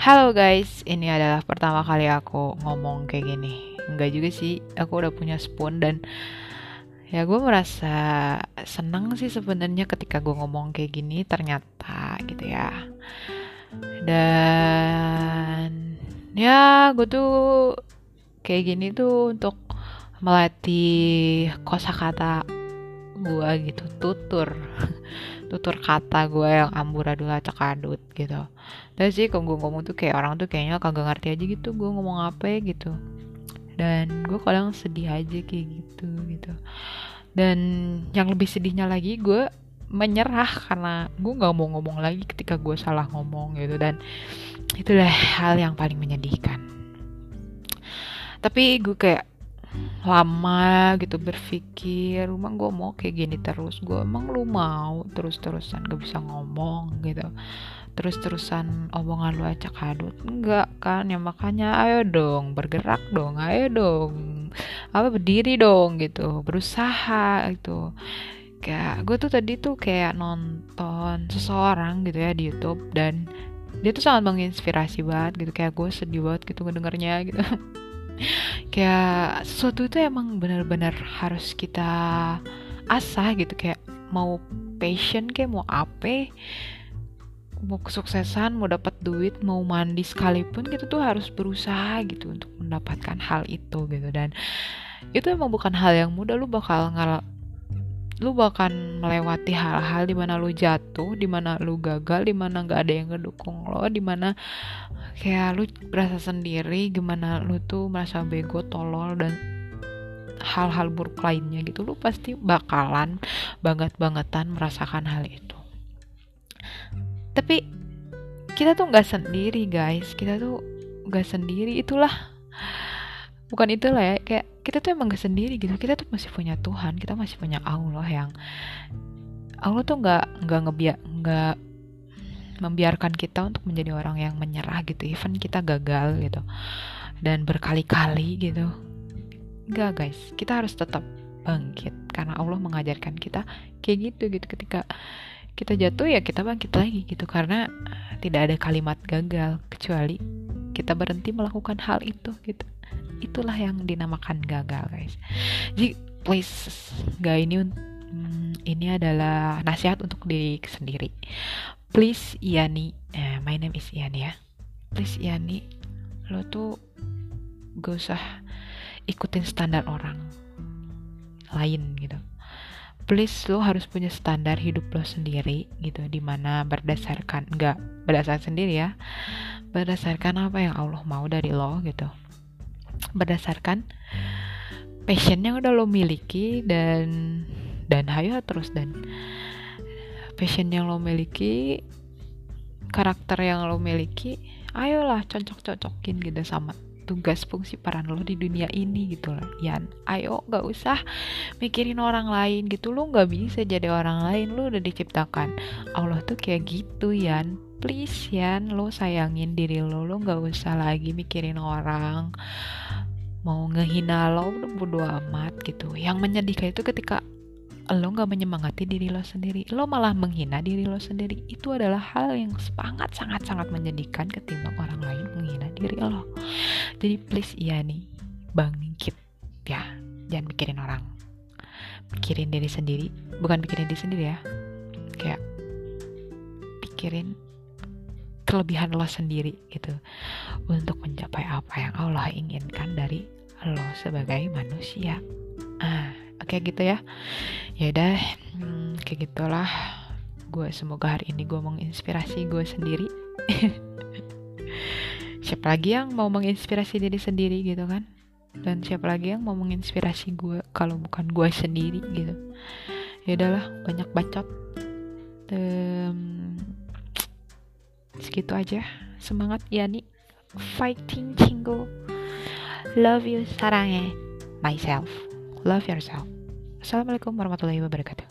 Halo guys, ini adalah pertama kali aku ngomong kayak gini. Enggak juga sih, aku udah punya spoon dan ya gue merasa senang sih sebenarnya ketika gue ngomong kayak gini ternyata gitu ya. Dan ya gue tuh kayak gini tuh untuk melatih kosakata gue gitu tutur. Tutur kata gue yang amburadul acak adut gitu. Dan sih kalau gue ngomong tuh kayak orang tuh kayaknya kagak ngerti aja gitu gue ngomong apa ya gitu. Dan gue kadang sedih aja kayak gitu gitu. Dan yang lebih sedihnya lagi gue menyerah karena gue nggak mau ngomong lagi ketika gue salah ngomong gitu. Dan itulah hal yang paling menyedihkan. Tapi gue kayak lama gitu berpikir emang gue mau kayak gini terus? Gue emang lu mau terus-terusan gak bisa ngomong? Gitu. Terus-terusan omongan lu acak adut? Enggak kan ya makanya ayo dong bergerak dong ayo dong apa berdiri dong gitu berusaha gitu. Kayak gue tuh tadi tuh kayak nonton seseorang gitu ya di YouTube dan dia tuh sangat menginspirasi banget gitu kayak gue sedih banget gitu ngedengarnya gitu kayak sesuatu itu emang benar-benar harus kita asah gitu kayak mau passion kayak mau apa mau kesuksesan mau dapat duit mau mandi sekalipun gitu tuh harus berusaha gitu untuk mendapatkan hal itu gitu. Dan itu emang bukan hal yang mudah lu bakal ngal lu bahkan melewati hal-hal di mana lu jatuh, di mana lu gagal, di mana nggak ada yang ngedukung lo, di mana kayak lu berasa sendiri, gimana lu tuh merasa bego, tolol dan hal-hal buruk lainnya gitu, lu pasti bakalan banget-bangetan merasakan hal itu. Tapi kita tuh nggak sendiri guys, kita tuh nggak sendiri, itulah bukan itulah ya kayak kita tuh emang gak sendiri gitu. Kita tuh masih punya Tuhan kita masih punya Allah yang Allah tuh nggak nggak ngebiak nggak membiarkan kita untuk menjadi orang yang menyerah gitu. Even kita gagal gitu dan berkali-kali gitu. Enggak guys. Kita harus tetap bangkit karena Allah mengajarkan kita kayak gitu gitu. Ketika kita jatuh ya kita bangkit lagi gitu. Karena tidak ada kalimat gagal kecuali kita berhenti melakukan hal itu gitu itulah yang dinamakan gagal guys. Jadi please gak ini hmm, ini adalah nasihat untuk diri sendiri. Please Yani eh, my name is Yani ya. Please Yani lo tuh gak usah ikutin standar orang lain gitu. Please lo harus punya standar hidup lo sendiri gitu di mana berdasarkan enggak berdasarkan sendiri ya. Berdasarkan apa yang Allah mau dari lo gitu berdasarkan passion yang udah lo miliki dan dan hayo terus dan passion yang lo miliki karakter yang lo miliki ayolah cocok-cocokin gitu sama tugas fungsi peran lo di dunia ini gitu lah Yan ayo gak usah mikirin orang lain gitu. Lo gak bisa jadi orang lain lo udah diciptakan. Allah tuh kayak gitu Yan. Please Yan lo sayangin diri lo. Lo gak usah lagi mikirin orang. Mau ngehina lo udah bodo amat gitu. Yang menyedihkan itu ketika lo nggak menyemangati diri lo sendiri. Lo malah menghina diri lo sendiri. Itu adalah hal yang sangat sangat sangat menyedihkan ketimbang orang lain diri lo jadi please iya nih bangkit ya jangan mikirin orang pikirin diri sendiri bukan pikirin diri sendiri ya kayak pikirin kelebihan lo sendiri gitu untuk mencapai apa yang Allah inginkan dari lo sebagai manusia. Ah, oke okay gitu ya. Ya udah, hmm, kayak gitulah. Gue semoga hari ini gue menginspirasi gue sendiri. siapa lagi yang mau menginspirasi diri sendiri gitu kan? Dan siapa lagi yang mau menginspirasi gue kalau bukan gue sendiri gitu? Ya udahlah, banyak bacot. Um, segitu aja. Semangat Yani. Fighting cinggo love you sarangnya. Myself. Love yourself. Assalamualaikum warahmatullahi wabarakatuh